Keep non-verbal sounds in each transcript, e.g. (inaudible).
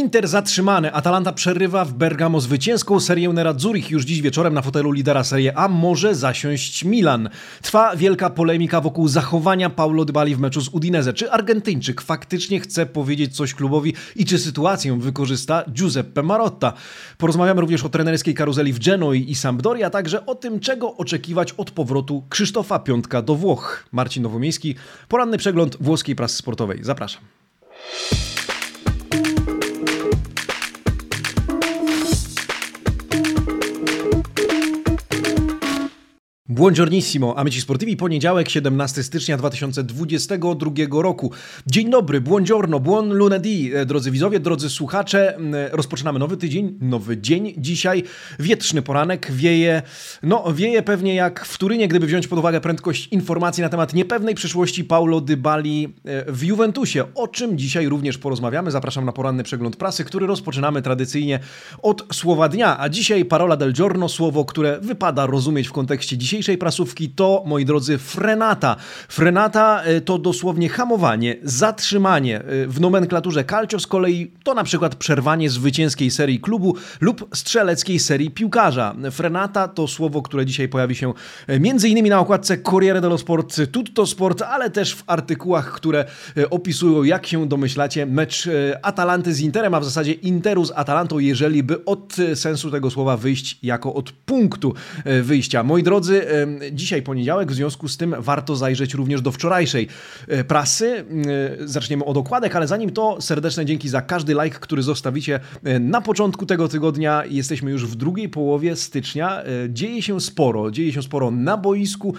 Inter zatrzymany. Atalanta przerywa w Bergamo zwycięską serię Nerazzurich. Już dziś wieczorem na fotelu lidera Serie A może zasiąść Milan. Trwa wielka polemika wokół zachowania Paulo Dybali w meczu z Udinese. Czy Argentyńczyk faktycznie chce powiedzieć coś klubowi i czy sytuację wykorzysta Giuseppe Marotta? Porozmawiamy również o trenerskiej karuzeli w Genoi i Sampdoria, a także o tym, czego oczekiwać od powrotu Krzysztofa Piątka do Włoch. Marcin Nowomiejski, poranny przegląd włoskiej prasy sportowej. Zapraszam. Buongiornissimo, amici sportivi, poniedziałek, 17 stycznia 2022 roku. Dzień dobry, buongiorno, buon lunedì, e, drodzy widzowie, drodzy słuchacze. Rozpoczynamy nowy tydzień, nowy dzień. Dzisiaj wietrzny poranek, wieje, no wieje pewnie jak w Turynie, gdyby wziąć pod uwagę prędkość informacji na temat niepewnej przyszłości Paulo Dybali e, w Juventusie, o czym dzisiaj również porozmawiamy. Zapraszam na poranny przegląd prasy, który rozpoczynamy tradycyjnie od słowa dnia, a dzisiaj parola del giorno, słowo, które wypada rozumieć w kontekście dzisiejszej dzisiejszej prasówki to, moi drodzy, frenata. Frenata y, to dosłownie hamowanie, zatrzymanie. Y, w nomenklaturze calcio z kolei to na przykład przerwanie zwycięskiej serii klubu lub strzeleckiej serii piłkarza. Frenata to słowo, które dzisiaj pojawi się między innymi na okładce Corriere dello Sport, Tutto Sport, ale też w artykułach, które opisują, jak się domyślacie, mecz Atalanty z Interem, a w zasadzie Interu z Atalantą, jeżeli by od sensu tego słowa wyjść jako od punktu wyjścia. Moi drodzy, dzisiaj poniedziałek, w związku z tym warto zajrzeć również do wczorajszej e, prasy. E, zaczniemy od okładek, ale zanim to serdeczne dzięki za każdy like, który zostawicie e, na początku tego tygodnia. Jesteśmy już w drugiej połowie stycznia. Dzieje się sporo, dzieje się sporo na boisku,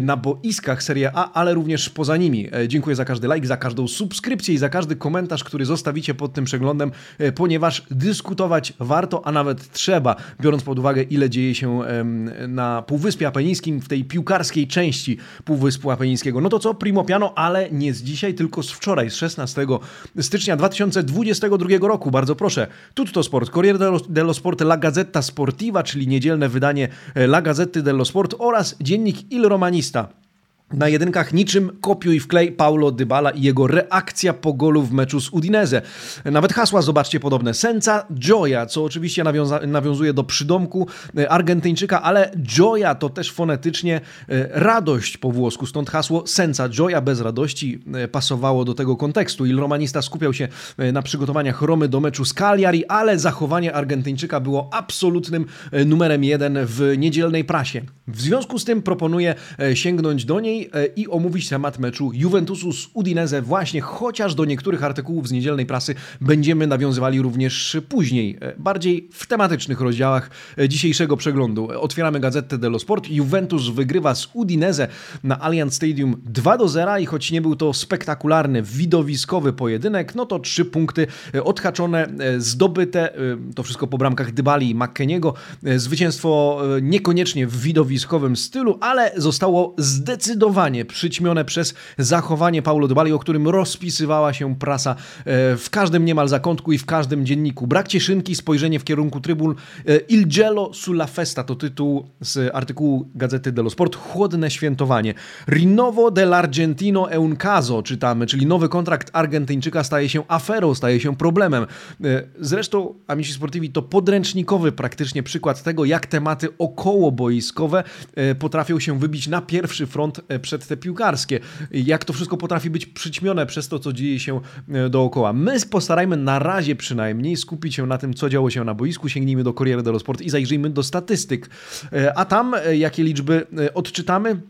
na boiskach Serie A, ale również poza nimi. Dziękuję za każdy like, za każdą subskrypcję i za każdy komentarz, który zostawicie pod tym przeglądem, ponieważ dyskutować warto, a nawet trzeba, biorąc pod uwagę ile dzieje się na Półwyspie Apenińskim, Apenińskim, w tej piłkarskiej części Półwyspu Apenińskiego. No to co, primo piano, ale nie z dzisiaj, tylko z wczoraj, z 16 stycznia 2022 roku. Bardzo proszę, Tutto Sport, Corriere dello Sport, La Gazzetta Sportiva, czyli niedzielne wydanie La Gazzetta dello Sport oraz dziennik Il Romanista. Na jedynkach niczym kopiuj wklej Paulo Dybala i jego reakcja po golu w meczu z Udinese. Nawet hasła zobaczcie podobne. Senza Gioia, co oczywiście nawiąza- nawiązuje do przydomku e, Argentyńczyka, ale Gioia to też fonetycznie e, radość po włosku. Stąd hasło Senza Gioia bez radości e, pasowało do tego kontekstu. Il Romanista skupiał się na przygotowaniach Romy do meczu z Cagliari, ale zachowanie Argentyńczyka było absolutnym numerem jeden w niedzielnej prasie. W związku z tym proponuję sięgnąć do niej E, i omówić temat meczu Juventusu z Udinese właśnie, chociaż do niektórych artykułów z niedzielnej prasy będziemy nawiązywali również później, e, bardziej w tematycznych rozdziałach e, dzisiejszego przeglądu. Otwieramy Gazetę dello Sport. Juventus wygrywa z Udinese na Allianz Stadium 2 do 0 i choć nie był to spektakularny, widowiskowy pojedynek, no to trzy punkty odhaczone, zdobyte, to wszystko po bramkach Dybali i McKeniego. Zwycięstwo niekoniecznie w widowiskowym stylu, ale zostało zdecydowanie przyćmione przez zachowanie Paulo Dybali, o którym rozpisywała się prasa e, w każdym niemal zakątku i w każdym dzienniku. Brak cieszynki, spojrzenie w kierunku trybun. E, Il gelo sulla festa to tytuł z artykułu Gazety dello Sport. Chłodne świętowanie. Rinnovo dell'Argentino è un caso, czytamy, czyli nowy kontrakt Argentyńczyka staje się aferą, staje się problemem. E, zresztą, Amici Sportivi, to podręcznikowy praktycznie przykład tego, jak tematy okołoboiskowe potrafią się wybić na pierwszy front E, przed te piłkarskie. Jak to wszystko potrafi być przyćmione przez to, co dzieje się e, dookoła. My postarajmy na razie przynajmniej skupić się na tym, co działo się na boisku, sięgnijmy do Corriere dello Sport i zajrzyjmy do statystyk. E, a tam jakie liczby odczytamy?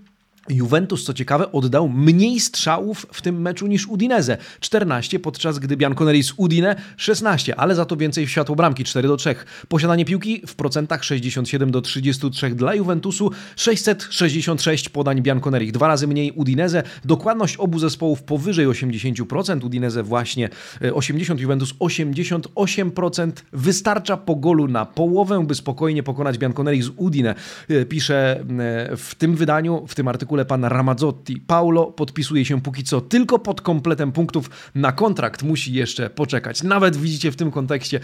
Juventus, co ciekawe, oddał mniej strzałów w tym meczu niż Udinese. 14, podczas gdy Bianconeri z Udine 16, ale za to więcej w światło bramki 4 do 3. Posiadanie piłki w procentach 67 do 33 dla Juventusu, 666 podań Bianconeri, dwa razy mniej Udinese. Dokładność obu zespołów powyżej 80%, Udinese właśnie 80, e, Juventus 88%. Wystarcza po golu na połowę, by spokojnie pokonać Bianconeri z Udine. E, pisze e, w tym wydaniu, w tym artykule artykule pan Ramazzotti. Paulo podpisuje się póki co tylko pod kompletem punktów. Na kontrakt musi jeszcze poczekać. Nawet widzicie w tym kontekście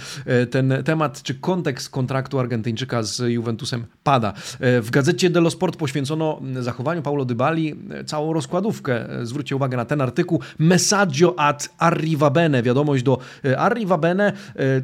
ten temat, czy kontekst kontraktu Argentyńczyka z Juventusem pada. W gazecie dello Sport poświęcono zachowaniu Paulo Dybali całą rozkładówkę. Zwróćcie uwagę na ten artykuł. Messaggio ad arrivabene. Wiadomość do arrivabene.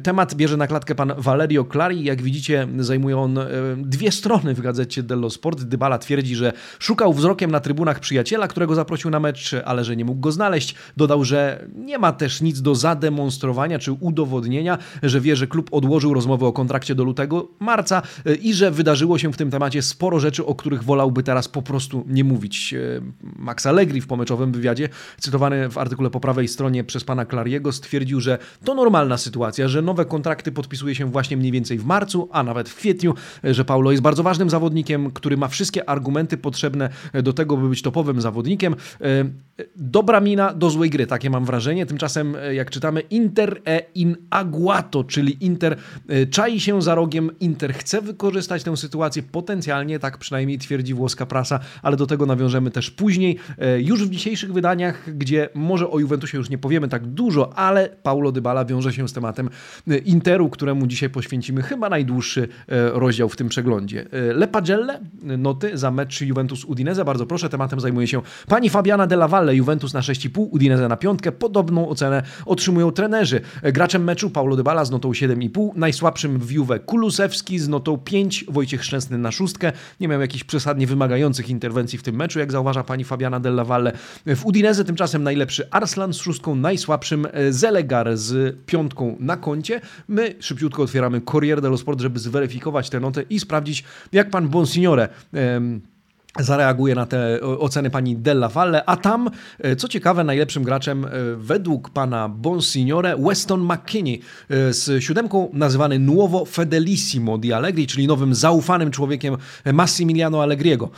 Temat bierze na klatkę pan Valerio Clari. Jak widzicie, zajmuje on e, dwie strony w gazecie dello Sport. Dybala twierdzi, że szukał na trybunach przyjaciela, którego zaprosił na mecz, ale że nie mógł go znaleźć. Dodał, że nie ma też nic do zademonstrowania czy udowodnienia, że wie, że klub odłożył rozmowę o kontrakcie do lutego marca e, i że wydarzyło się w tym temacie sporo rzeczy, o których wolałby teraz po prostu nie mówić. E, Max Allegri w pomeczowym wywiadzie, cytowany w artykule po prawej stronie przez pana Clariego, stwierdził, że to normalna sytuacja, że nowe kontrakty podpisuje się właśnie mniej więcej w marcu, a nawet w kwietniu, że Paulo jest bardzo ważnym zawodnikiem, który ma wszystkie argumenty potrzebne do tego, by być topowym zawodnikiem. E, dobra mina do złej gry, takie mam wrażenie. Tymczasem, e, jak czytamy, Inter e in aguato, czyli Inter e, czai się za rogiem, Inter chce wykorzystać tę sytuację potencjalnie, tak przynajmniej twierdzi włoska prasa, ale do tego nawiążemy też później. Już w dzisiejszych wydaniach, gdzie może o Juventusie już nie powiemy tak dużo, ale Paulo Dybala wiąże się z tematem Interu, któremu dzisiaj poświęcimy chyba najdłuższy rozdział w tym przeglądzie. Le Pagelle, noty za mecz Juventus-Udinese, bardzo proszę, tematem zajmuje się pani Fabiana Della Valle, Juventus na 6,5, Udinese na piątkę. Podobną ocenę otrzymują trenerzy. Graczem meczu Paulo Dybala z notą 7,5, najsłabszym w Juve Kulusewski z notą 5, Wojciech Szczęsny na szóstkę. Nie miał jakichś przesadnie wymagających interwencji w tym meczu, jak zauważa pani Fabiana Della Valle. W Udinese tymczasem najlepszy Arslan z szóstką, najsłabszym Zelegar z piątką na koncie. My szybciutko otwieramy Corriere dello Sport, żeby zweryfikować tę notę i sprawdzić, jak pan Bonsignore zareaguje na te oceny pani Della Valle, a tam, e, co ciekawe, najlepszym graczem e, według pana Bonsignore Weston McKinney e, z siódemką nazywany Nuovo Fedelissimo di Allegri, czyli nowym zaufanym człowiekiem Massimiliano Allegriego.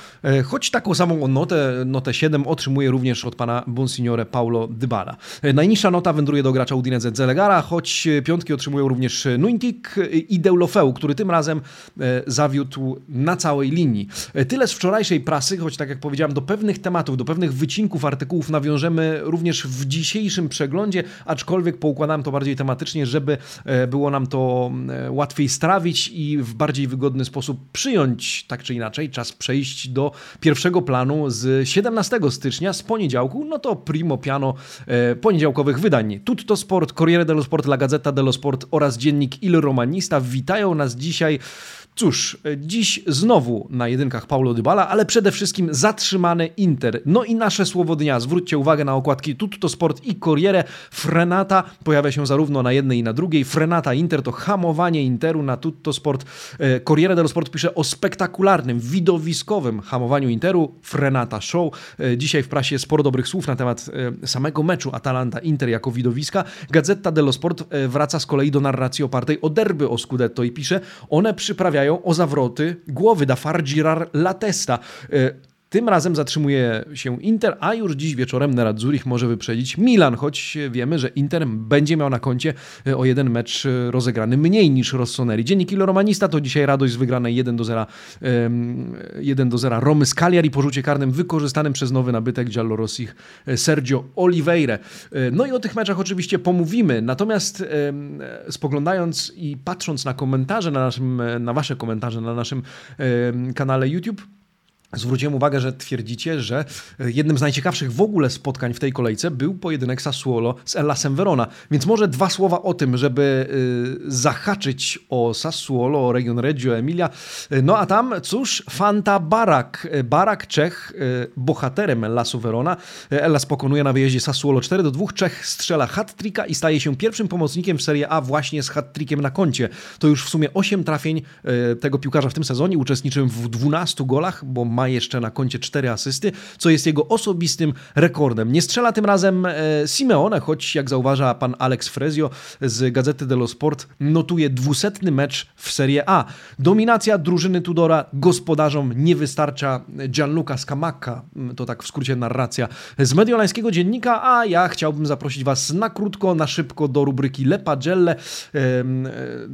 Choć taką samą notę, notę 7 otrzymuje również od pana Bonsignore Paulo Dybala. Najniższa nota wędruje do gracza Udinese Zelegara, choć piątki otrzymują również Nuintik i Deulofeu, który tym razem zawiódł na całej linii. Tyle z wczorajszej prasy, choć tak jak powiedziałem, do pewnych tematów, do pewnych wycinków artykułów nawiążemy również w dzisiejszym przeglądzie, aczkolwiek poukładałem to bardziej tematycznie, żeby e, było nam to e, łatwiej strawić i w bardziej wygodny sposób przyjąć, tak czy inaczej, czas przejść do pierwszego planu z 17 stycznia, z poniedziałku, no to primo piano e, poniedziałkowych wydań. Tutto Sport, Corriere dello Sport, La Gazzetta dello Sport oraz dziennik Il Romanista witają nas dzisiaj Cóż, dziś znowu na jedynkach Paulo Dybala, ale przede wszystkim zatrzymany Inter. No i nasze słowo dnia. Zwróćcie uwagę na okładki Tutto Sport i Corriere. Frenata pojawia się zarówno na jednej i na drugiej. Frenata Inter to hamowanie Interu na Tutto Sport. E, Corriere dello Sport pisze o spektakularnym, widowiskowym hamowaniu Interu. Frenata Show. E, dzisiaj w prasie sporo dobrych słów na temat e, samego meczu Atalanta-Inter jako widowiska. Gazeta dello Sport wraca z kolei do narracji opartej o derby o Scudetto i pisze, one przyprawiają o zawroty głowy da far girar la testa. E, tym razem zatrzymuje się Inter, a już dziś wieczorem Nerad Zurich może wyprzedzić Milan, choć wiemy, że Inter będzie miał na koncie e, o jeden mecz e, rozegrany mniej niż Rossoneri. Dziennik Il Romanista to dzisiaj radość z wygranej 1 do 0, 1 do 0 Romy z Cagliari po rzucie karnym wykorzystanym przez nowy nabytek Giallorossich Sergio Oliveira. No i o tych meczach oczywiście pomówimy, natomiast spoglądając i patrząc na komentarze na naszym, na wasze komentarze na naszym kanale YouTube, Zwróciłem uwagę, że twierdzicie, że e, jednym z najciekawszych w ogóle spotkań w tej kolejce był pojedynek Sassuolo z Ellasem Verona. Więc może dwa słowa o tym, żeby y, zahaczyć o Sassuolo, o region Reggio Emilia. E, no a tam, cóż, Fanta Barak. Barak Czech, bohaterem Ellasu Verona. Ellas pokonuje na wyjeździe Sassuolo 4 do 2. Czech strzela hat i staje się pierwszym pomocnikiem w Serie A właśnie z hat na koncie. To już w sumie 8 trafień tego piłkarza w tym sezonie. Uczestniczył w 12 golach, bo ma ma jeszcze na koncie cztery asysty, co jest jego osobistym rekordem. Nie strzela tym razem e, Simeone, choć jak zauważa pan Alex Frezio z Gazety dello Sport, notuje dwusetny mecz w Serie A. Dominacja drużyny Tudora gospodarzom nie wystarcza Gianluca Scamacca, to tak w skrócie narracja z mediolańskiego dziennika, a ja chciałbym zaprosić was na krótko, na szybko do rubryki Le Pagelle. E,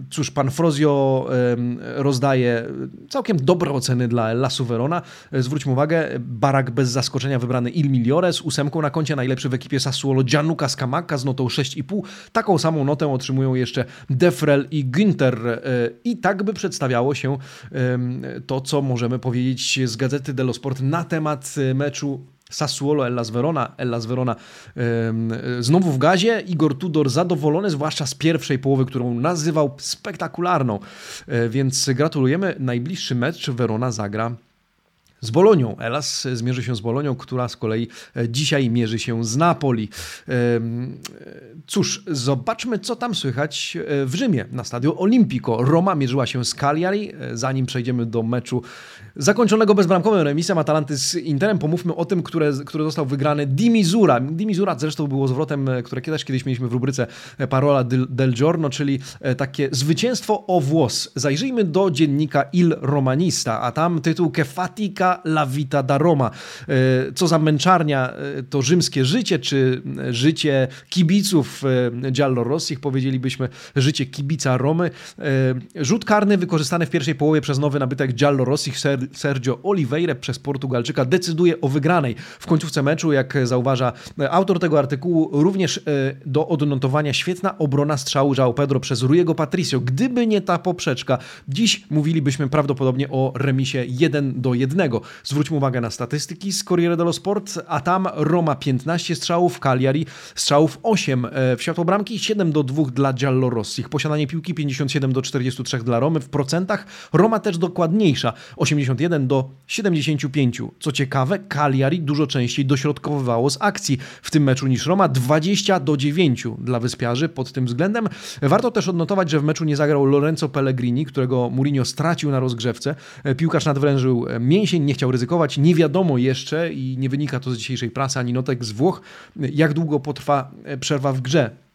cóż, pan Frozio rozdaje całkiem dobre oceny dla Lasu Verona. Zwróćmy uwagę, Barak bez zaskoczenia wybrany Il Migliore z ósemką na koncie, najlepszy w ekipie Sassuolo Gianluca Scamacca z notą 6,5. Taką samą notę otrzymują jeszcze Defrel i Günther i tak by przedstawiało się to, co możemy powiedzieć z Gazety dello Sport na temat meczu Sassuolo, Ellas Verona, Ellas Verona znowu w gazie. Igor Tudor zadowolony, zwłaszcza z pierwszej połowy, którą nazywał spektakularną. E, więc gratulujemy. Najbliższy mecz Verona zagra z Bolonią. Elas zmierzy się z Bolonią, która z kolei e, dzisiaj mierzy się z Napoli. Cóż, zobaczmy, co tam słychać e, w Rzymie na stadion Olimpico. Roma mierzyła się z Cagliari. Zanim przejdziemy do meczu zakończonego bezbramkowym remisem Atalanty z Interem, pomówmy o tym, które, który został wygrany Di Misura. Di Misura zresztą było zwrotem, e, które kiedyś kiedyś mieliśmy w rubryce Parola del Giorno, czyli takie zwycięstwo o włos. Zajrzyjmy do dziennika Il Romanista, a tam tytuł Kefatika la vita da Roma. E, co za męczarnia e, to rzymskie życie, czy życie kibiców e, Giallo Rossich, powiedzielibyśmy życie kibica Romy. Rzut karny wykorzystany w pierwszej połowie przez nowy nabytek Giallo Rossich Sergio Oliveira przez Portugalczyka decyduje o wygranej. W końcówce meczu, jak zauważa autor tego artykułu, również do odnotowania świetna obrona strzału João Pedro przez Rujego Patricio. Gdyby nie ta poprzeczka, dziś mówilibyśmy prawdopodobnie o remisie 1 do 1. Zwróćmy uwagę na statystyki z Corriere dello Sport, a tam Roma 15 strzałów, Cagliari strzałów 8 e, w światło bramki, 7 do 2 dla Giallorossich. Posiadanie piłki 57 do 43 dla Romy. W procentach Roma też dokładniejsza, 81 do 75. Co ciekawe, Cagliari dużo częściej dośrodkowywało z akcji w tym meczu niż Roma, 20 do 9 dla Wyspiarzy pod tym względem. Warto też odnotować, że w meczu nie zagrał Lorenzo Pellegrini, którego Mourinho stracił na rozgrzewce. E, piłkarz nadwrężył mięsień, nie chciał ryzykować. Nie wiadomo jeszcze i nie wynika to z dzisiejszej prasy ani notek z Włoch, jak długo potrwa e, przerwa w grze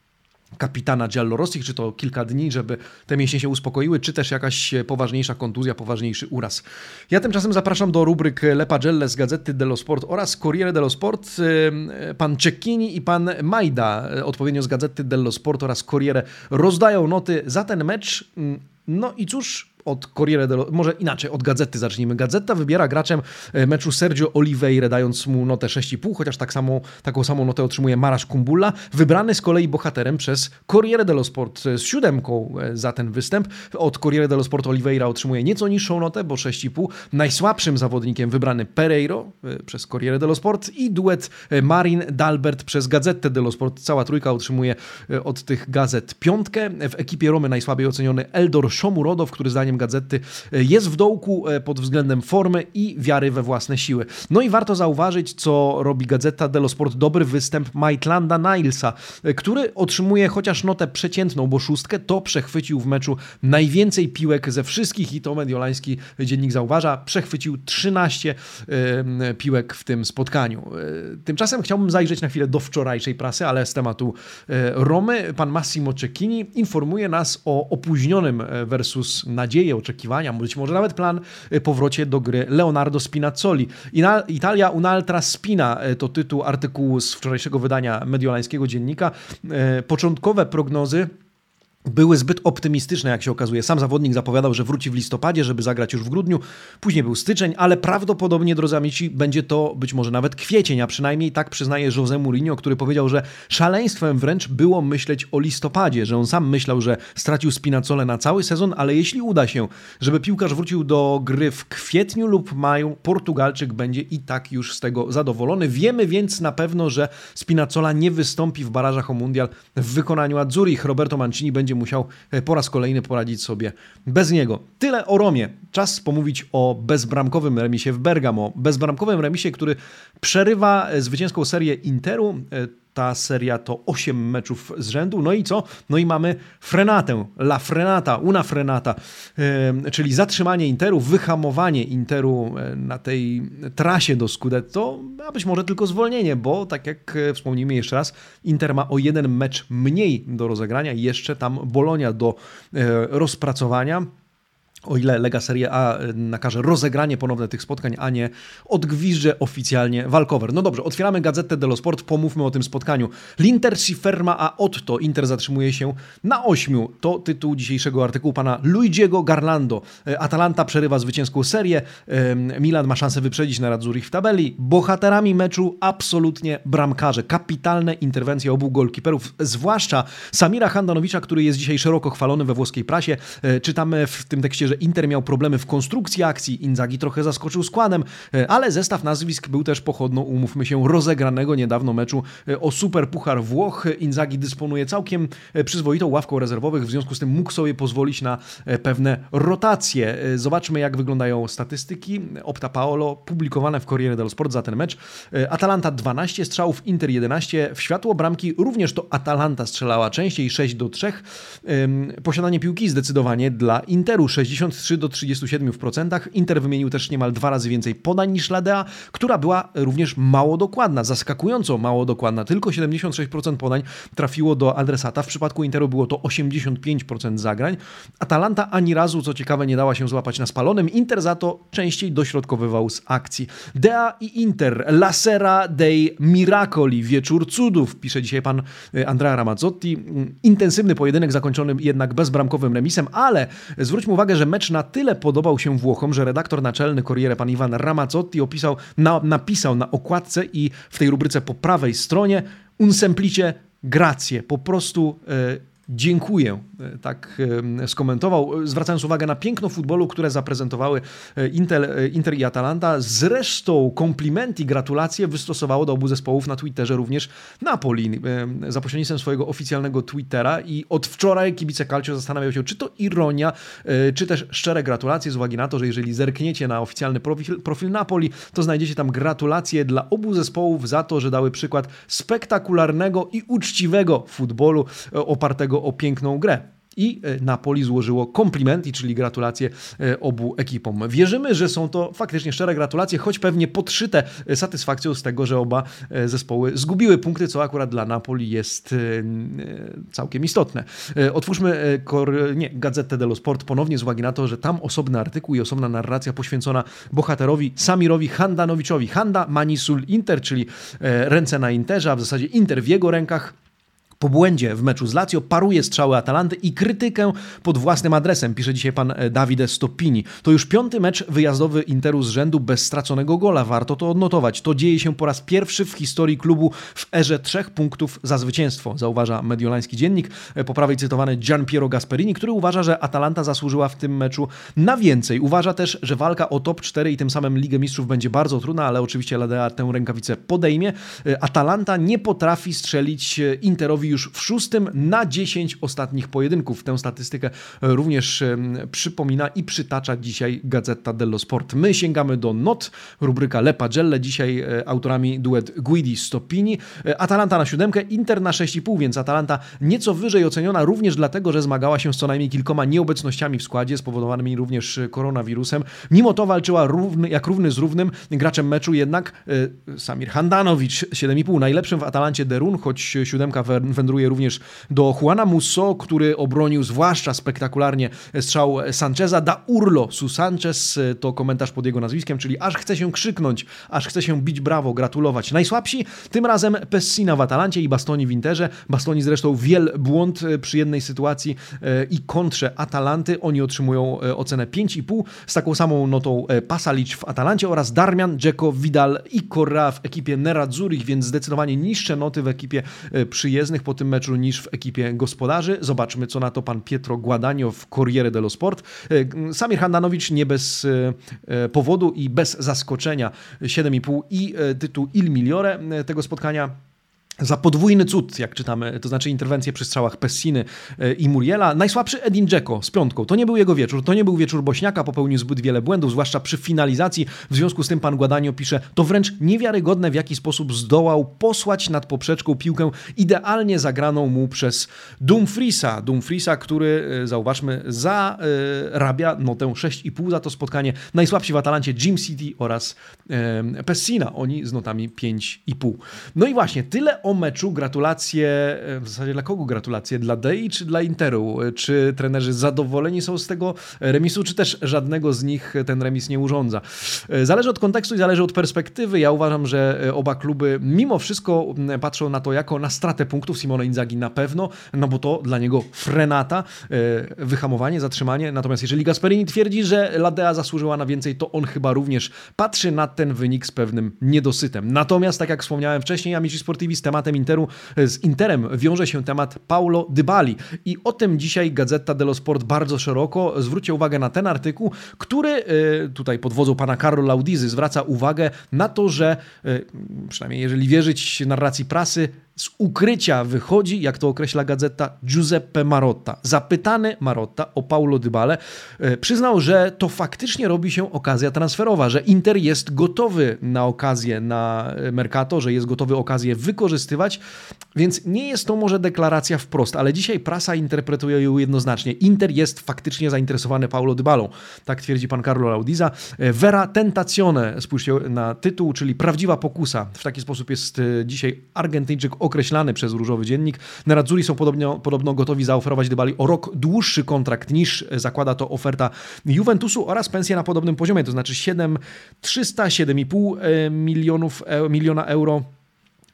kapitana Giallorossich, czy to kilka dni, żeby te mięśnie się uspokoiły, czy też jakaś poważniejsza kontuzja, poważniejszy uraz. Ja tymczasem zapraszam do rubryk Le Pagelle z Gazety dello Sport oraz Corriere dello Sport. Pan Cecchini i pan Majda, e, odpowiednio z Gazety dello Sport oraz Corriere, rozdają noty za ten mecz. No i cóż, od Corriere dello, może inaczej, od Gazety zacznijmy. Gazeta wybiera graczem e, meczu Sergio Oliveira, dając mu notę 6,5, chociaż tak samo, taką samą notę otrzymuje Marasz Kumbulla, wybrany z kolei bohaterem przez Corriere dello Sport z siódemką e, za ten występ. Od Corriere dello Sport Oliveira otrzymuje nieco niższą notę, bo 6,5. Najsłabszym zawodnikiem wybrany Pereiro e, przez Corriere dello Sport i duet Marin Dalbert przez Gazetę dello Sport. Cała trójka otrzymuje od tych gazet piątkę. W ekipie Romy najsłabiej oceniony Eldor Szomurodow, który zdaniem zdaniem gazety e, jest w dołku e, pod względem formy i wiary we własne siły. No i warto zauważyć, co robi gazeta dello Sport, dobry występ Maitlanda Nilesa, e, który otrzymuje chociaż notę przeciętną, bo szóstkę to przechwycił w meczu najwięcej piłek ze wszystkich i to mediolański dziennik zauważa, przechwycił 13 piłek w tym spotkaniu. Tymczasem chciałbym zajrzeć na chwilę do wczorajszej prasy, ale z tematu Romy. Pan Massimo Cecchini informuje nas o opóźnionym versus nadzieję nadzieje, oczekiwania, być może nawet plan y, powrocie do gry Leonardo Spinazzoli. Italia un'altra spina y, to tytuł artykułu z wczorajszego wydania mediolańskiego dziennika. Y, początkowe prognozy były zbyt optymistyczne, jak się okazuje. Sam zawodnik zapowiadał, że wróci w listopadzie, żeby zagrać już w grudniu. Później był styczeń, ale prawdopodobnie, drodzy amici, będzie to być może nawet kwiecień, a przynajmniej tak przyznaje José Mourinho, który powiedział, że szaleństwem wręcz było myśleć o listopadzie, że on sam myślał, że stracił Spinazzole na cały sezon, ale jeśli uda się, żeby piłkarz wrócił do gry w kwietniu lub maju, Portugalczyk będzie i tak już z tego zadowolony. Wiemy więc na pewno, że Spinazzola nie wystąpi w barażach o mundial w wykonaniu Azzurich. Roberto Mancini będzie będzie musiał e, po raz kolejny poradzić sobie bez niego. Tyle o Romie. Czas pomówić o bezbramkowym remisie w Bergamo. Bezbramkowym remisie, który przerywa e, zwycięską serię Interu. Ta seria to 8 meczów z rzędu. No i co? No i mamy frenatę, la frenata, una frenata, czyli zatrzymanie Interu, wyhamowanie Interu na tej trasie do Scudetto, a być może tylko zwolnienie, bo tak jak e, wspomnimy jeszcze raz, Inter ma o jeden mecz mniej do rozegrania, jeszcze tam Bolonia do e, rozpracowania. O ile Lega Serie A y, nakaże rozegranie ponowne tych spotkań, a nie odgwizdże oficjalnie walkover. No dobrze, otwieramy Gazetę dello Sport, pomówmy o tym spotkaniu. L'Inter si ferma a Otto. Inter zatrzymuje się na ośmiu. To tytuł dzisiejszego artykułu pana Luigiego Garlando. Y, Atalanta przerywa zwycięską serię. Y, Milan ma szansę wyprzedzić na Radzurich w tabeli. Bohaterami meczu absolutnie bramkarze. Kapitalne interwencje obu golkiperów, zwłaszcza Samira Handanowicza, który jest dzisiaj szeroko chwalony we włoskiej prasie. Czytamy w tym tekście, że Inter miał problemy w konstrukcji akcji, Inzaghi trochę zaskoczył składem, e, ale zestaw nazwisk był też pochodną, umówmy się, rozegranego niedawno meczu e, o Super Puchar Włoch. Inzaghi dysponuje całkiem e, przyzwoitą ławką rezerwowych, w związku z tym mógł sobie pozwolić na pewne rotacje. Zobaczmy, jak wyglądają statystyki. Opta Paolo, publikowane w Corriere dello Sport za ten mecz. Atalanta 12 strzałów, Inter 11. W światło bramki również to Atalanta strzelała częściej, 6 do 3. Posiadanie piłki zdecydowanie dla Interu 60 53 do 37 w procentach. Inter wymienił też niemal dwa razy więcej podań niż Ladea, która była również mało dokładna, zaskakująco mało dokładna. Tylko 76% podań trafiło do adresata. W przypadku Interu było to 85% zagrań. Atalanta ani razu, co ciekawe, nie dała się złapać na spalonym. Inter za to częściej dośrodkowywał z akcji. Dea i Inter, la sera dei miracoli, wieczór cudów, pisze dzisiaj pan e, Andrea Ramazzotti. Intensywny pojedynek zakończony jednak bezbramkowym remisem, ale zwróćmy uwagę, że mecz na tyle podobał się Włochom, że redaktor naczelny Corriere, pan Iwan Ramazzotti, opisał, na, napisał na okładce i w tej rubryce po prawej stronie un semplice grazie, po prostu e, dziękuję, tak e, skomentował, zwracając uwagę na piękno futbolu, które zaprezentowały e, Intel, Inter i Atalanta. Zresztą komplimenti, gratulacje wystosowało do obu zespołów na Twitterze również Napoli za pośrednictwem swojego oficjalnego Twittera i od wczoraj kibice Calcio zastanawiają się, czy to ironia, czy też szczere gratulacje z uwagi na to, że jeżeli zerkniecie na oficjalny profil, profil Napoli, to znajdziecie tam gratulacje dla obu zespołów za to, że dały przykład spektakularnego i uczciwego futbolu opartego o piękną grę. I e, Napoli złożyło komplimenti, czyli gratulacje e, obu ekipom. Wierzymy, że są to faktycznie szczere gratulacje, choć pewnie podszyte e, satysfakcją z tego, że oba zespoły zgubiły punkty, co akurat dla Napoli jest całkiem istotne. Otwórzmy nie, dello Sport ponownie z uwagi na to, że tam osobny artykuł i osobna narracja poświęcona bohaterowi Samirowi Handanowiczowi. Handa Manisul Inter, czyli ręce na Interze, a w zasadzie Inter w jego rękach po błędzie w meczu z Lazio paruje strzały Atalanty i krytykę pod własnym adresem, pisze dzisiaj pan e, Davide Stoppini. To już piąty mecz wyjazdowy Interu z rzędu bez straconego gola, warto to odnotować. To dzieje się po raz pierwszy w historii klubu w erze trzech punktów za zwycięstwo, zauważa mediolański dziennik. E, po prawej cytowany Gian Piero Gasperini, który uważa, że Atalanta zasłużyła w tym meczu na więcej. Uważa też, że walka o top 4 i tym samym Ligę Mistrzów będzie bardzo trudna, ale oczywiście Ladea tę rękawicę podejmie. E, Atalanta nie potrafi strzelić Interowi już w szóstym na 10 ostatnich pojedynków. Tę statystykę również przypomina i przytacza dzisiaj Gazeta dello Sport. My sięgamy do not, rubryka Le Pagelle, dzisiaj e, autorami duet Guidi Stoppini. E, Atalanta na siódemkę, Inter na 6,5, więc Atalanta nieco wyżej oceniona również dlatego, że zmagała się z co najmniej kilkoma nieobecnościami w składzie, spowodowanymi również koronawirusem. Mimo to walczyła równy, jak równy z równym graczem meczu jednak e, Samir Handanowicz, 7,5, najlepszym w Atalancie Derun, choć siódemka wędruje również do Juana Musso, który obronił zwłaszcza spektakularnie strzał Sancheza. Da Urlo su Sanchez to komentarz pod jego nazwiskiem, czyli aż chce się krzyknąć, aż chce się bić brawo, gratulować. Najsłabsi tym razem Pessina w Atalancie i Bastoni w Interze. Bastoni zresztą wiel błąd przy jednej sytuacji e, i kontrze Atalanty. Oni otrzymują e, ocenę 5,5 z taką samą notą e, Pasalic w Atalancie oraz Darmian, Dzeko, Vidal i Correa w ekipie Nerazzurich, więc zdecydowanie niższe noty w ekipie przyjezdnych po tym meczu niż w ekipie gospodarzy. Zobaczmy, co na to pan Pietro Guadagno w Corriere dello Sport. E, Samir Handanowicz nie bez e, e, powodu i bez zaskoczenia 7,5 i tytuł Il Migliore tego spotkania za podwójny cud, jak czytamy, to znaczy interwencję przy strzałach Pessiny e, i Muriela. Najsłabszy Edin Dzeko z piątką. To nie był jego wieczór, to nie był wieczór Bośniaka, popełnił zbyt wiele błędów, zwłaszcza przy finalizacji. W związku z tym pan Guadanio pisze, to wręcz niewiarygodne, w jaki sposób zdołał posłać nad poprzeczką piłkę idealnie zagraną mu przez Dumfriesa. Dumfriesa, który, e, zauważmy, zarabia notę 6,5 za to spotkanie. Najsłabsi w Atalancie Jim City oraz e, Pessina, oni z notami 5,5. No i właśnie, tyle o meczu gratulacje, e, w zasadzie dla kogo gratulacje? Dla Dei czy dla Interu? Czy trenerzy zadowoleni są z tego remisu, czy też żadnego z nich ten remis nie urządza? Zależy od kontekstu i zależy od perspektywy. Ja uważam, że oba kluby mimo wszystko patrzą na to jako na stratę punktów. Simone Inzaghi na pewno, no bo to dla niego frenata, wyhamowanie, zatrzymanie. Natomiast jeżeli Gasperini twierdzi, że Ladea zasłużyła na więcej, to on chyba również patrzy na ten wynik z pewnym niedosytem. Natomiast, tak jak wspomniałem wcześniej, Amici Sportivi tematem Interu, z Interem wiąże się temat Paulo Dybali. I o tym dzisiaj Gazeta dello Sport bardzo szeroko. Zwróćcie uwagę na ten artykuł, który e, tutaj pod wodzą pana Carlo Laudizy zwraca uwagę na to, że e, przynajmniej jeżeli wierzyć narracji prasy, z ukrycia wychodzi, jak to określa gazeta, Giuseppe Marotta. Zapytany Marotta o Paulo Dybale e, przyznał, że to faktycznie robi się okazja transferowa, że Inter jest gotowy na okazję na Mercato, że jest gotowy okazję wykorzystywać, więc nie jest to może deklaracja wprost, ale dzisiaj prasa interpretuje ją jednoznacznie. Inter jest faktycznie zainteresowany Paulo Dybalą. Tak twierdzi pan Carlo Laudiza. E, Vera tentazione, spójrzcie na tytuł, czyli prawdziwa pokusa. W taki sposób jest e, dzisiaj Argentyńczyk określany przez Różowy Dziennik. Nerazzurri są podobno, podobno gotowi zaoferować Dybali o rok dłuższy kontrakt niż zakłada to oferta Juventusu oraz pensję na podobnym poziomie, to znaczy 7 300 7,5 milionów e, miliona euro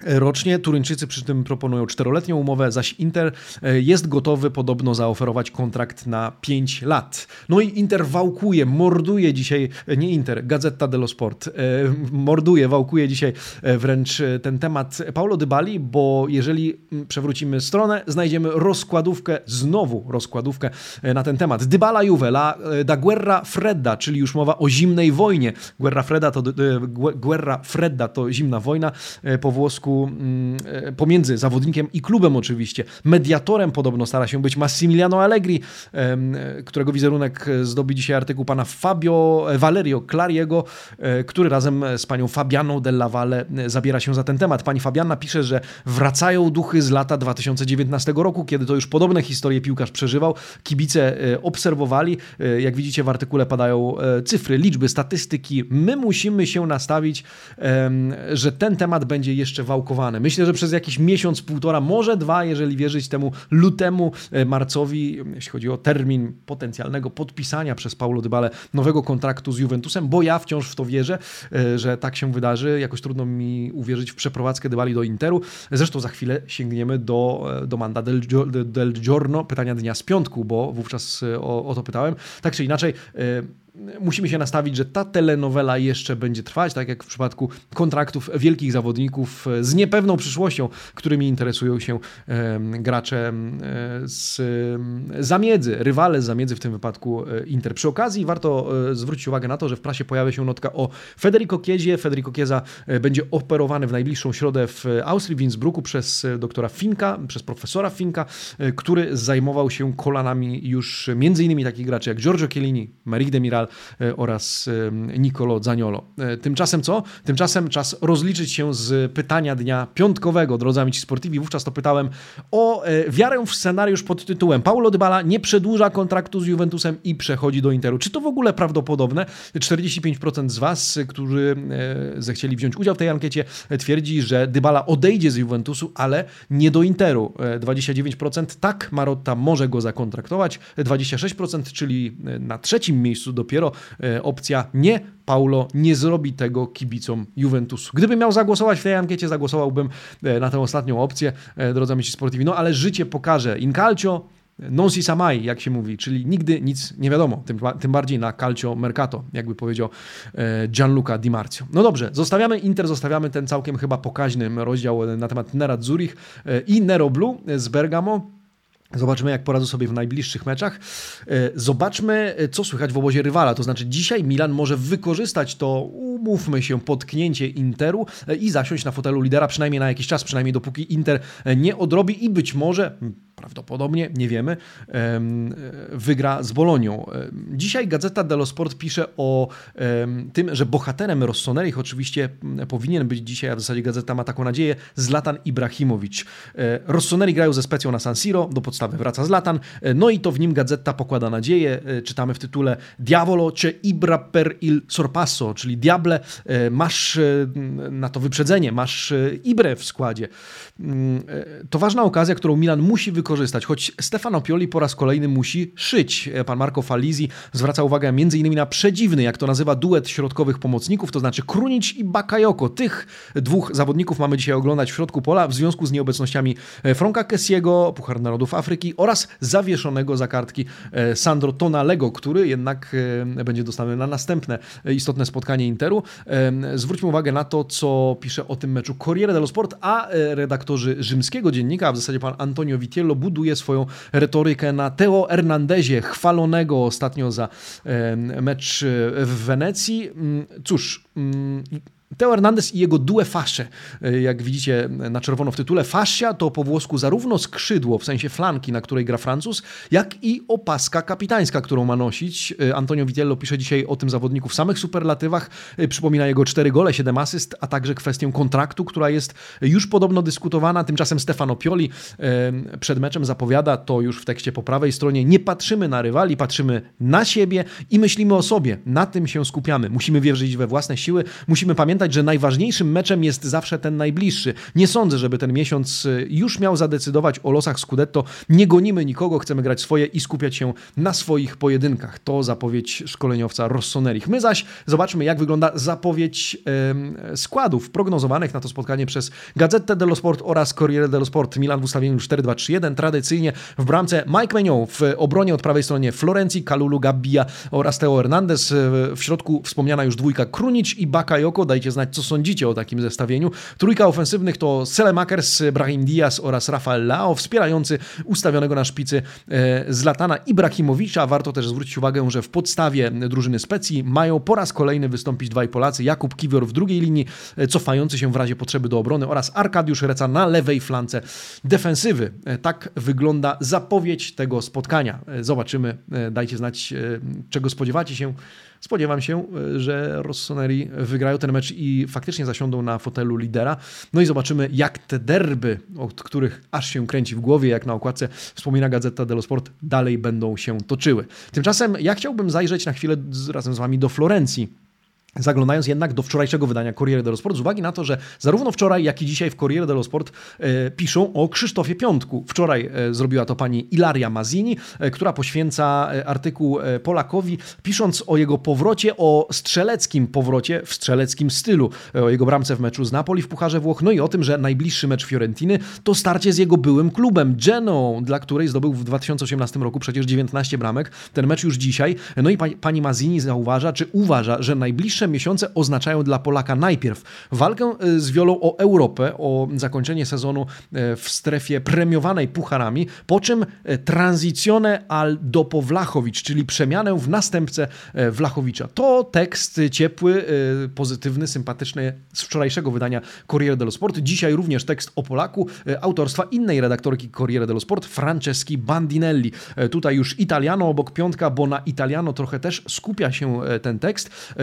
rocznie. Turyńczycy przy tym proponują czteroletnią umowę, zaś Inter e, jest gotowy podobno zaoferować kontrakt na 5 lat. No i Inter wałkuje, morduje dzisiaj, e, nie Inter, Gazeta dello Sport, e, (laughs) morduje, wałkuje dzisiaj wręcz ten temat Paulo Dybali, bo jeżeli przewrócimy stronę, znajdziemy rozkładówkę, znowu rozkładówkę na ten temat. Dybala Juve, la, da guerra fredda, czyli już mowa o zimnej wojnie. Guerra fredda to, guerra fredda to zimna wojna po włosku Mm, e, pomiędzy zawodnikiem i klubem oczywiście. Mediatorem podobno stara się być Massimiliano Allegri, którego wizerunek zdobi dzisiaj artykuł pana Fabio e, Valerio Clariego, e, który razem z panią Fabianą Della Valle zabiera się za ten temat. Pani Fabiana pisze, że wracają duchy z lata 2019 roku, kiedy to już podobne historie piłkarz przeżywał. Kibice obserwowali. Jak widzicie w artykule padają cyfry, liczby, statystyki. My musimy się nastawić, że ten temat będzie jeszcze wał Myślę, że przez jakiś miesiąc, półtora, może dwa, jeżeli wierzyć temu lutemu, e, marcowi, jeśli chodzi o termin potencjalnego podpisania przez Paulo Dybale nowego kontraktu z Juventusem, bo ja wciąż w to wierzę, e, że tak się wydarzy. Jakoś trudno mi uwierzyć w przeprowadzkę Dybali do Interu. Zresztą za chwilę sięgniemy do, e, do Manda del, del Giorno, pytania dnia z piątku, bo wówczas o, o to pytałem. Tak czy inaczej, musimy się nastawić, że ta telenowela jeszcze będzie trwać, tak jak w przypadku kontraktów wielkich zawodników z niepewną przyszłością, którymi interesują się gracze z zamiedzy, rywale z zamiedzy, w tym wypadku e, Inter. Przy okazji warto e, zwrócić uwagę na to, że w prasie pojawia się notka o Federico Chiesie. Federico Chiesa e, będzie operowany w najbliższą środę w Austrii, w Innsbrucku przez doktora Finka, przez profesora Finka, który zajmował się kolanami już między innymi takich graczy jak Giorgio Chiellini, Maric Demiral, E, oraz e, Nicolo Zaniolo. E, tymczasem co? Tymczasem czas rozliczyć się z pytania dnia piątkowego, drodzy amici sportivi. Wówczas to pytałem o wiarę w scenariusz pod tytułem Paulo Dybala nie przedłuża kontraktu z Juventusem i przechodzi do Interu. Czy to w ogóle prawdopodobne? 45% z Was, którzy zechcieli wziąć udział w tej ankiecie, twierdzi, że Dybala odejdzie z Juventusu, ale nie do Interu. 29% tak, Marotta może go zakontraktować. 26%, czyli na trzecim miejscu dopiero dopiero e, opcja nie, Paulo nie zrobi tego kibicom Juventusu. Gdybym miał zagłosować w tej ankiecie, zagłosowałbym e, na tę ostatnią opcję, e, drodzy amici sportivi. No ale życie pokaże. In calcio non si sa mai, jak się mówi, czyli nigdy nic nie wiadomo, tym, tym bardziej na calcio mercato, jakby powiedział Gianluca Di Marzio. No dobrze, zostawiamy Inter, zostawiamy ten całkiem chyba pokaźny rozdział na temat Nera Zurich i Nero Blue z Bergamo. Zobaczymy, jak poradzą sobie w najbliższych meczach. E, zobaczmy, e, co słychać w obozie rywala. To znaczy, dzisiaj Milan może wykorzystać to, umówmy się, potknięcie Interu e, i zasiąść na fotelu lidera przynajmniej na jakiś czas, przynajmniej dopóki Inter nie odrobi i być może prawdopodobnie, nie wiemy, wygra z Bolonią. Dzisiaj Gazeta dello Sport pisze o tym, że bohaterem Rossoneri oczywiście powinien być dzisiaj, a w zasadzie gazeta ma taką nadzieję, Zlatan Ibrahimowicz. E, Rossoneri grają ze Specją na San Siro, do podstawy wraca Zlatan, e, no i to w nim gazeta pokłada nadzieję. E, czytamy w tytule Diavolo czy Ibra per il sorpasso, czyli Diable, masz na to wyprzedzenie, masz Ibre w składzie. Mm, to ważna okazja, którą Milan musi wykorzystać, choć Stefano Pioli po raz kolejny musi szyć. Pan Marco Falizi zwraca uwagę m.in. na przedziwny, jak to nazywa, duet środkowych pomocników, to znaczy Krunic i Bakayoko. Tych dwóch zawodników mamy dzisiaj oglądać w środku pola w związku z nieobecnościami e, Franka Kessiego, Puchar Narodów Afryki oraz zawieszonego za kartki e, Sandro Tonalego, który jednak e, będzie dostępny na następne istotne spotkanie Interu. Zwróćmy uwagę na to, co pisze o tym meczu Corriere dello Sport, a redaktorzy rzymskiego dziennika, a w zasadzie pan Antonio Vitiello buduje swoją retorykę na Teo Hernandezie, chwalonego ostatnio za mecz w Wenecji. Mm, cóż, mm, Teo Hernandez i jego due fasce. E, jak widzicie na czerwono w tytule, fascia to po włosku zarówno skrzydło, w sensie flanki, na której gra Francuz, jak i opaska kapitańska, którą ma nosić. E, Antonio Vitello pisze dzisiaj o tym zawodniku w samych superlatywach. E, przypomina jego 4 gole, 7 asyst, a także kwestię kontraktu, która jest już podobno dyskutowana. Tymczasem Stefano Pioli przed meczem zapowiada to już w tekście po prawej stronie. Nie patrzymy na rywali, patrzymy na siebie i myślimy o sobie. Na tym się skupiamy. Musimy wierzyć we własne siły, musimy pamiętać, pamiętać, że najważniejszym meczem jest zawsze ten najbliższy. Nie sądzę, żeby ten miesiąc y, już miał zadecydować o losach Scudetto. Nie gonimy nikogo, chcemy grać swoje i skupiać się na swoich pojedynkach. To zapowiedź szkoleniowca Rossonerich. My zaś zobaczmy, jak wygląda zapowiedź yy, składów prognozowanych na to spotkanie przez Gazetę dello Sport oraz Corriere dello Sport. Milan w ustawieniu 4-2-3-1. Tradycyjnie w bramce Mike Maignan, w obronie od prawej stronie Florencji, Kalulu, Gabbia oraz Teo Hernandez. W środku wspomniana już dwójka Krunic i Bakayoko. Dajcie dajcie znać, co sądzicie o takim zestawieniu. Trójka ofensywnych to Selemakers, Brahim Diaz oraz Rafael Lao, wspierający ustawionego na szpicy e, Zlatana Ibrahimowicza. Warto też zwrócić uwagę, że w podstawie drużyny Specji mają po raz kolejny wystąpić dwaj Polacy, Jakub Kiwior w drugiej linii, e, cofający się w razie potrzeby do obrony oraz Arkadiusz Reca na lewej flance defensywy. E, tak wygląda zapowiedź tego spotkania. Zobaczymy, dajcie znać, czego spodziewacie się. Spodziewam się, e, że Rossoneri wygrają ten mecz i faktycznie zasiądą na fotelu lidera. No i zobaczymy, jak te derby, od których aż się kręci w głowie, jak na okładce wspomina Gazeta dello Sport, dalej będą się toczyły. Tymczasem ja chciałbym zajrzeć na chwilę razem z Wami do Florencji Zaglądając jednak do wczorajszego wydania Corriere dello Sport, z uwagi na to, że zarówno wczoraj, jak i dzisiaj w Corriere dello Sport e, piszą o Krzysztofie Piątku. Wczoraj e, zrobiła to pani Ilaria Mazini, e, która poświęca e, artykuł e, Polakowi, pisząc o jego powrocie, o strzeleckim powrocie w strzeleckim stylu, e, o jego bramce w meczu z Napoli w Pucharze Włoch, no i o tym, że najbliższy mecz Fiorentiny to starcie z jego byłym klubem, Genoa, dla której zdobył w 2018 roku przecież 19 bramek. Ten mecz już dzisiaj. No i pani, pani Mazini zauważa, czy uważa, że najbliższe miesiące oznaczają dla Polaka najpierw walkę e, z wiolą o Europę, o zakończenie sezonu e, w strefie premiowanej pucharami, po czym e, tranzicjone al dopo Wlachowicz, czyli przemianę w następcę Wlachowicza. To tekst ciepły, pozytywny, sympatyczny z wczorajszego wydania Corriere dello Sport. Dzisiaj również tekst o Polaku autorstwa innej redaktorki Corriere dello Sport, Franceski Bandinelli. Tutaj już Italiano obok piątka, bo na Italiano trochę też skupia się ten tekst.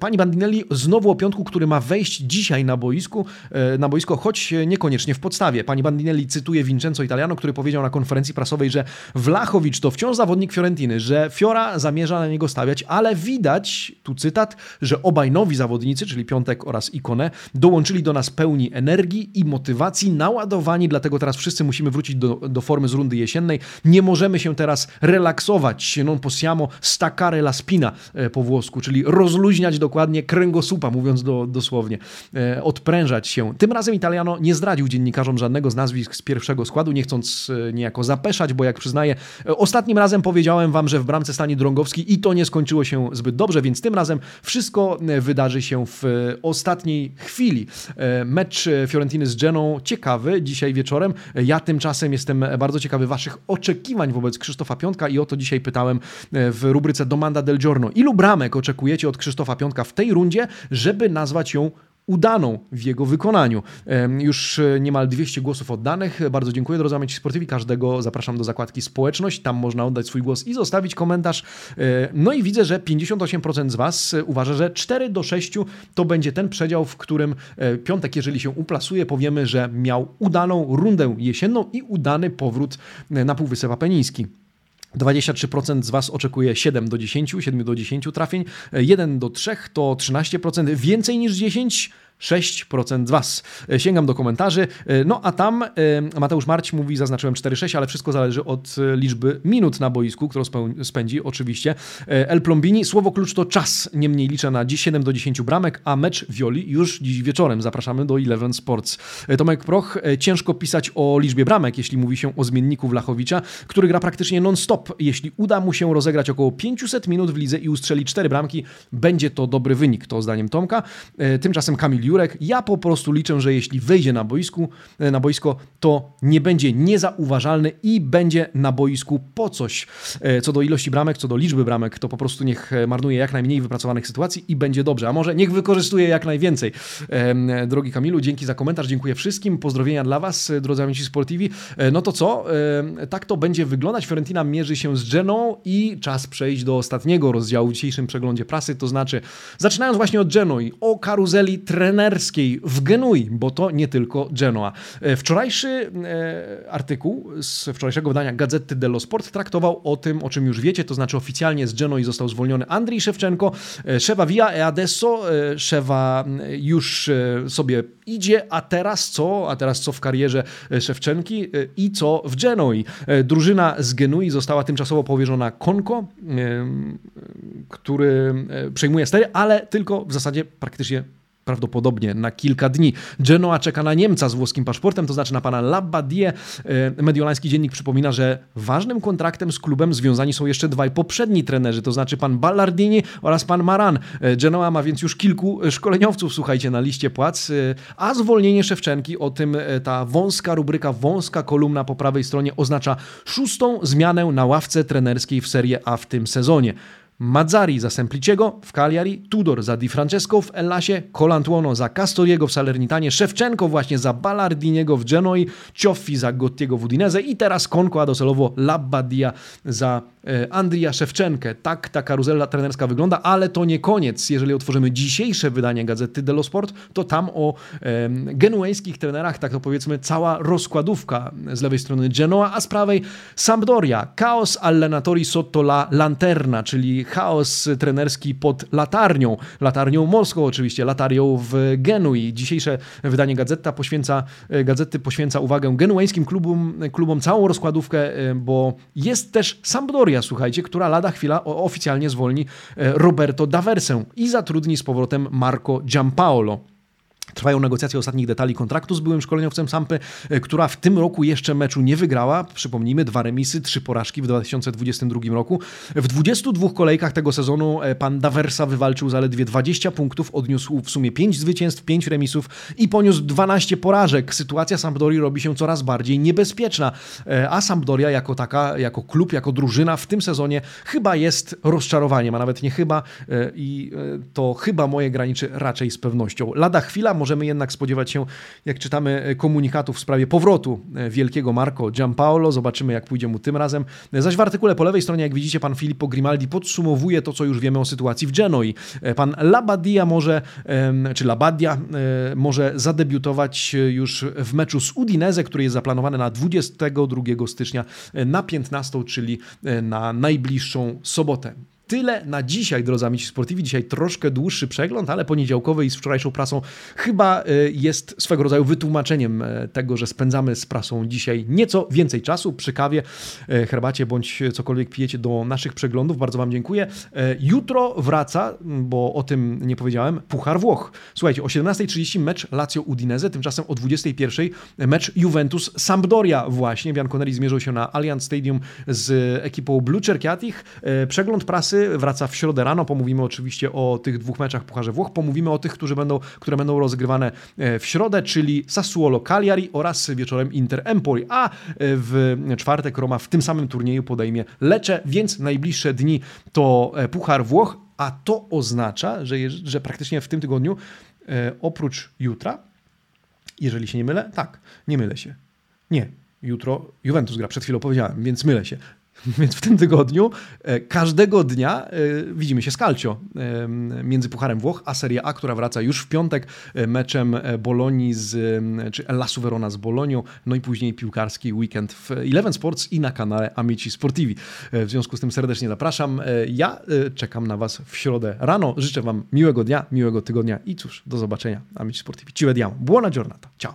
Pani Bandinelli znowu o piątku, który ma wejść dzisiaj na boisku, e, na boisko, choć niekoniecznie w podstawie. Pani Bandinelli cytuje Vincenzo Italiano, który powiedział na konferencji prasowej, że Wlachowicz to wciąż zawodnik Fiorentiny, że Fiora zamierza na niego stawiać, ale widać, tu cytat, że obaj nowi zawodnicy, czyli Piątek oraz Ikone, dołączyli do nas pełni energii i motywacji, naładowani, dlatego teraz wszyscy musimy wrócić do, do formy z rundy jesiennej. Nie możemy się teraz relaksować, non possiamo staccare la spina e, po włosku, czyli rozluźniać do dokładnie kręgosłupa, mówiąc do, dosłownie, e, odprężać się. Tym razem Italiano nie zdradził dziennikarzom żadnego z nazwisk z pierwszego składu, nie chcąc e, niejako zapeszać, bo jak przyznaję, e, ostatnim razem powiedziałem wam, że w bramce stanie Drągowski i to nie skończyło się zbyt dobrze, więc tym razem wszystko wydarzy się w ostatniej chwili. Mecz Fiorentiny z Geną ciekawy dzisiaj wieczorem. Ja tymczasem jestem bardzo ciekawy waszych oczekiwań wobec Krzysztofa Piątka i o to dzisiaj pytałem w rubryce Domanda del Giorno. Ilu bramek oczekujecie od Krzysztofa Piątka w tej rundzie, żeby nazwać ją udaną w jego wykonaniu. Już niemal 200 głosów oddanych. Bardzo dziękuję drodzy amici sportywi. Każdego zapraszam do zakładki społeczność. Tam można oddać swój głos i zostawić komentarz. No i widzę, że 58% z Was uważa, że 4 do 6 to będzie ten przedział, w którym piątek, jeżeli się uplasuje, powiemy, że miał udaną rundę jesienną i udany powrót na Półwysep Apeniński. 23% z Was oczekuje 7 do 10, 7 do 10 trafień, 1 do 3 to 13%, więcej niż 10 6% z Was. E, sięgam do komentarzy. E, no a tam e, Mateusz Marć mówi, zaznaczyłem 4-6, ale wszystko zależy od liczby minut na boisku, którą spędzi oczywiście. El Plombini, słowo klucz to czas. Niemniej liczę na dziś 7 do 10 bramek, a mecz Wioli już dziś wieczorem. Zapraszamy do Eleven Sports. Tomek Proch, ciężko pisać o liczbie bramek, jeśli mówi się o zmienniku Wlachowicza, który gra praktycznie non-stop. Jeśli uda mu się rozegrać około 500 minut w lidze i ustrzeli 4 bramki, będzie to dobry wynik, to zdaniem Tomka. Tymczasem Kamil Jurek. Ja po prostu liczę, że jeśli wejdzie na, boisku, e, na boisko, to nie będzie niezauważalny i będzie na boisku po coś. E, co do ilości bramek, co do liczby bramek, to po prostu niech e, marnuje jak najmniej wypracowanych sytuacji i będzie dobrze. A może niech wykorzystuje jak najwięcej. Drogi Kamilu, dzięki za komentarz, dziękuję wszystkim. Pozdrowienia dla Was, drodzy amici Sportivi. No to co? Tak to będzie wyglądać. Fiorentina mierzy się z Geną i czas przejść do ostatniego rozdziału w dzisiejszym przeglądzie prasy, to znaczy zaczynając właśnie od Genoi, o karuzeli trenerów trenerskiej w Genui, bo to nie tylko Genoa. E, wczorajszy e, artykuł z wczorajszego wydania Gazety dello Sport traktował o tym, o czym już wiecie, to znaczy oficjalnie z Genoi został zwolniony Andrii Szewczenko, e, Szewa via e adesso, Szewa już sobie idzie, a teraz co? A teraz co w karierze Szewczenki i co w Genoi? Drużyna z Genui została tymczasowo powierzona Konko, który przejmuje stery, ale tylko w zasadzie praktycznie prawdopodobnie na kilka dni. Genoa czeka na Niemca z włoskim paszportem, to znaczy na pana Labadie. E, mediolański dziennik przypomina, że ważnym kontraktem z klubem związani są jeszcze dwaj poprzedni trenerzy, to znaczy pan Ballardini oraz pan Maran. E, Genoa ma więc już kilku szkoleniowców, słuchajcie, na liście płac, e, a zwolnienie Szewczenki, o tym ta wąska rubryka, wąska kolumna po prawej stronie oznacza szóstą zmianę na ławce trenerskiej w Serie A w tym sezonie. Mazzari za Sempliciego w Cagliari, Tudor za Di Francesco w Ellasie, Colantuono za Castoriego w Salernitanie, Szewczenko właśnie za Ballardiniego w Genoi, Cioffi za Gottiego w Udinese i teraz Konko, a docelowo Labbadia za E, Andrija Szewczenkę. Tak ta karuzela trenerska wygląda, ale to nie koniec. Jeżeli otworzymy dzisiejsze wydanie gazety Dello Sport, to tam o e, genuejskich trenerach, tak to powiedzmy, cała rozkładówka z lewej strony Genoa, a z prawej Sampdoria. Chaos allenatori sotto la lanterna, czyli chaos trenerski pod latarnią. Latarnią morską oczywiście, latarnią w Genui. Dzisiejsze wydanie gazeta poświęca, e, gazety poświęca uwagę genuejskim klubom, klubom całą rozkładówkę, e, bo jest też Sampdoria słuchajcie, która lada chwila oficjalnie zwolni e, Roberto Daversę i zatrudni z powrotem Marco Giampaolo. Trwają negocjacje ostatnich detali kontraktu z byłym szkoleniowcem Sampy, e, która w tym roku jeszcze meczu nie wygrała. Przypomnijmy, dwa remisy, trzy porażki w 2022 roku. W 22 kolejkach tego sezonu e, pan Daversa wywalczył zaledwie 20 punktów, odniósł w sumie 5 zwycięstw, 5 remisów i poniósł 12 porażek. Sytuacja Sampdorii robi się coraz bardziej niebezpieczna, e, a Sampdoria jako taka, jako klub, jako drużyna w tym sezonie chyba jest rozczarowaniem, a nawet nie chyba i to chyba moje graniczy raczej z pewnością. Lada chwila możemy jednak spodziewać się, jak czytamy e, komunikatów w sprawie powrotu e, wielkiego Marco Giampaolo. Zobaczymy, jak pójdzie mu tym razem. Zaś w artykule po lewej stronie, jak widzicie, pan Filippo Grimaldi podsumowuje to, co już wiemy o sytuacji w Genoi. E, pan Labadia może, czy Labadia może zadebiutować już w meczu z Udinese, który jest zaplanowany na 22 stycznia na 15, czyli na najbliższą sobotę. Tyle na dzisiaj, drodzy amici sportivi. Dzisiaj troszkę dłuższy przegląd, ale poniedziałkowy i z wczorajszą prasą chyba e, jest swego rodzaju wytłumaczeniem e, tego, że spędzamy z prasą dzisiaj nieco więcej czasu przy kawie, e, herbacie bądź cokolwiek pijecie do naszych przeglądów. Bardzo Wam dziękuję. Jutro wraca, bo o tym nie powiedziałem, Puchar Włoch. Słuchajcie, o 17.30 mecz Lazio Udinese, tymczasem o 21.00 mecz Juventus Sampdoria właśnie. Bianconeri zmierzył się na Allianz Stadium z ekipą Blue Cerchiatich. Przegląd prasy wraca w środę rano. Pomówimy oczywiście o tych dwóch meczach Pucharze Włoch. Pomówimy o tych, którzy będą, które będą rozgrywane e, w środę, czyli Sassuolo Cagliari oraz wieczorem Inter Empoli. A e, w czwartek Roma w tym samym turnieju podejmie Lecze, więc najbliższe dni to e, Puchar Włoch, a to oznacza, że, że praktycznie w tym tygodniu oprócz jutra, jeżeli się nie mylę, tak, nie mylę się. Nie, jutro Juventus gra, przed chwilą powiedziałem, więc mylę się. (laughs) Więc w tym tygodniu e, każdego dnia e, widzimy się z Calcio e, między Pucharem Włoch a Serie A, która wraca już w piątek meczem Bolonii z, czy Lasu Verona z Bolonią, no i później piłkarski weekend w Eleven Sports i na kanale Amici Sportivi. W związku z tym serdecznie zapraszam. Ja czekam na Was w środę rano. Życzę Wam miłego dnia, miłego tygodnia i cóż, do zobaczenia. Amici Sportivi. Ci vediamo. Buona giornata. Ciao.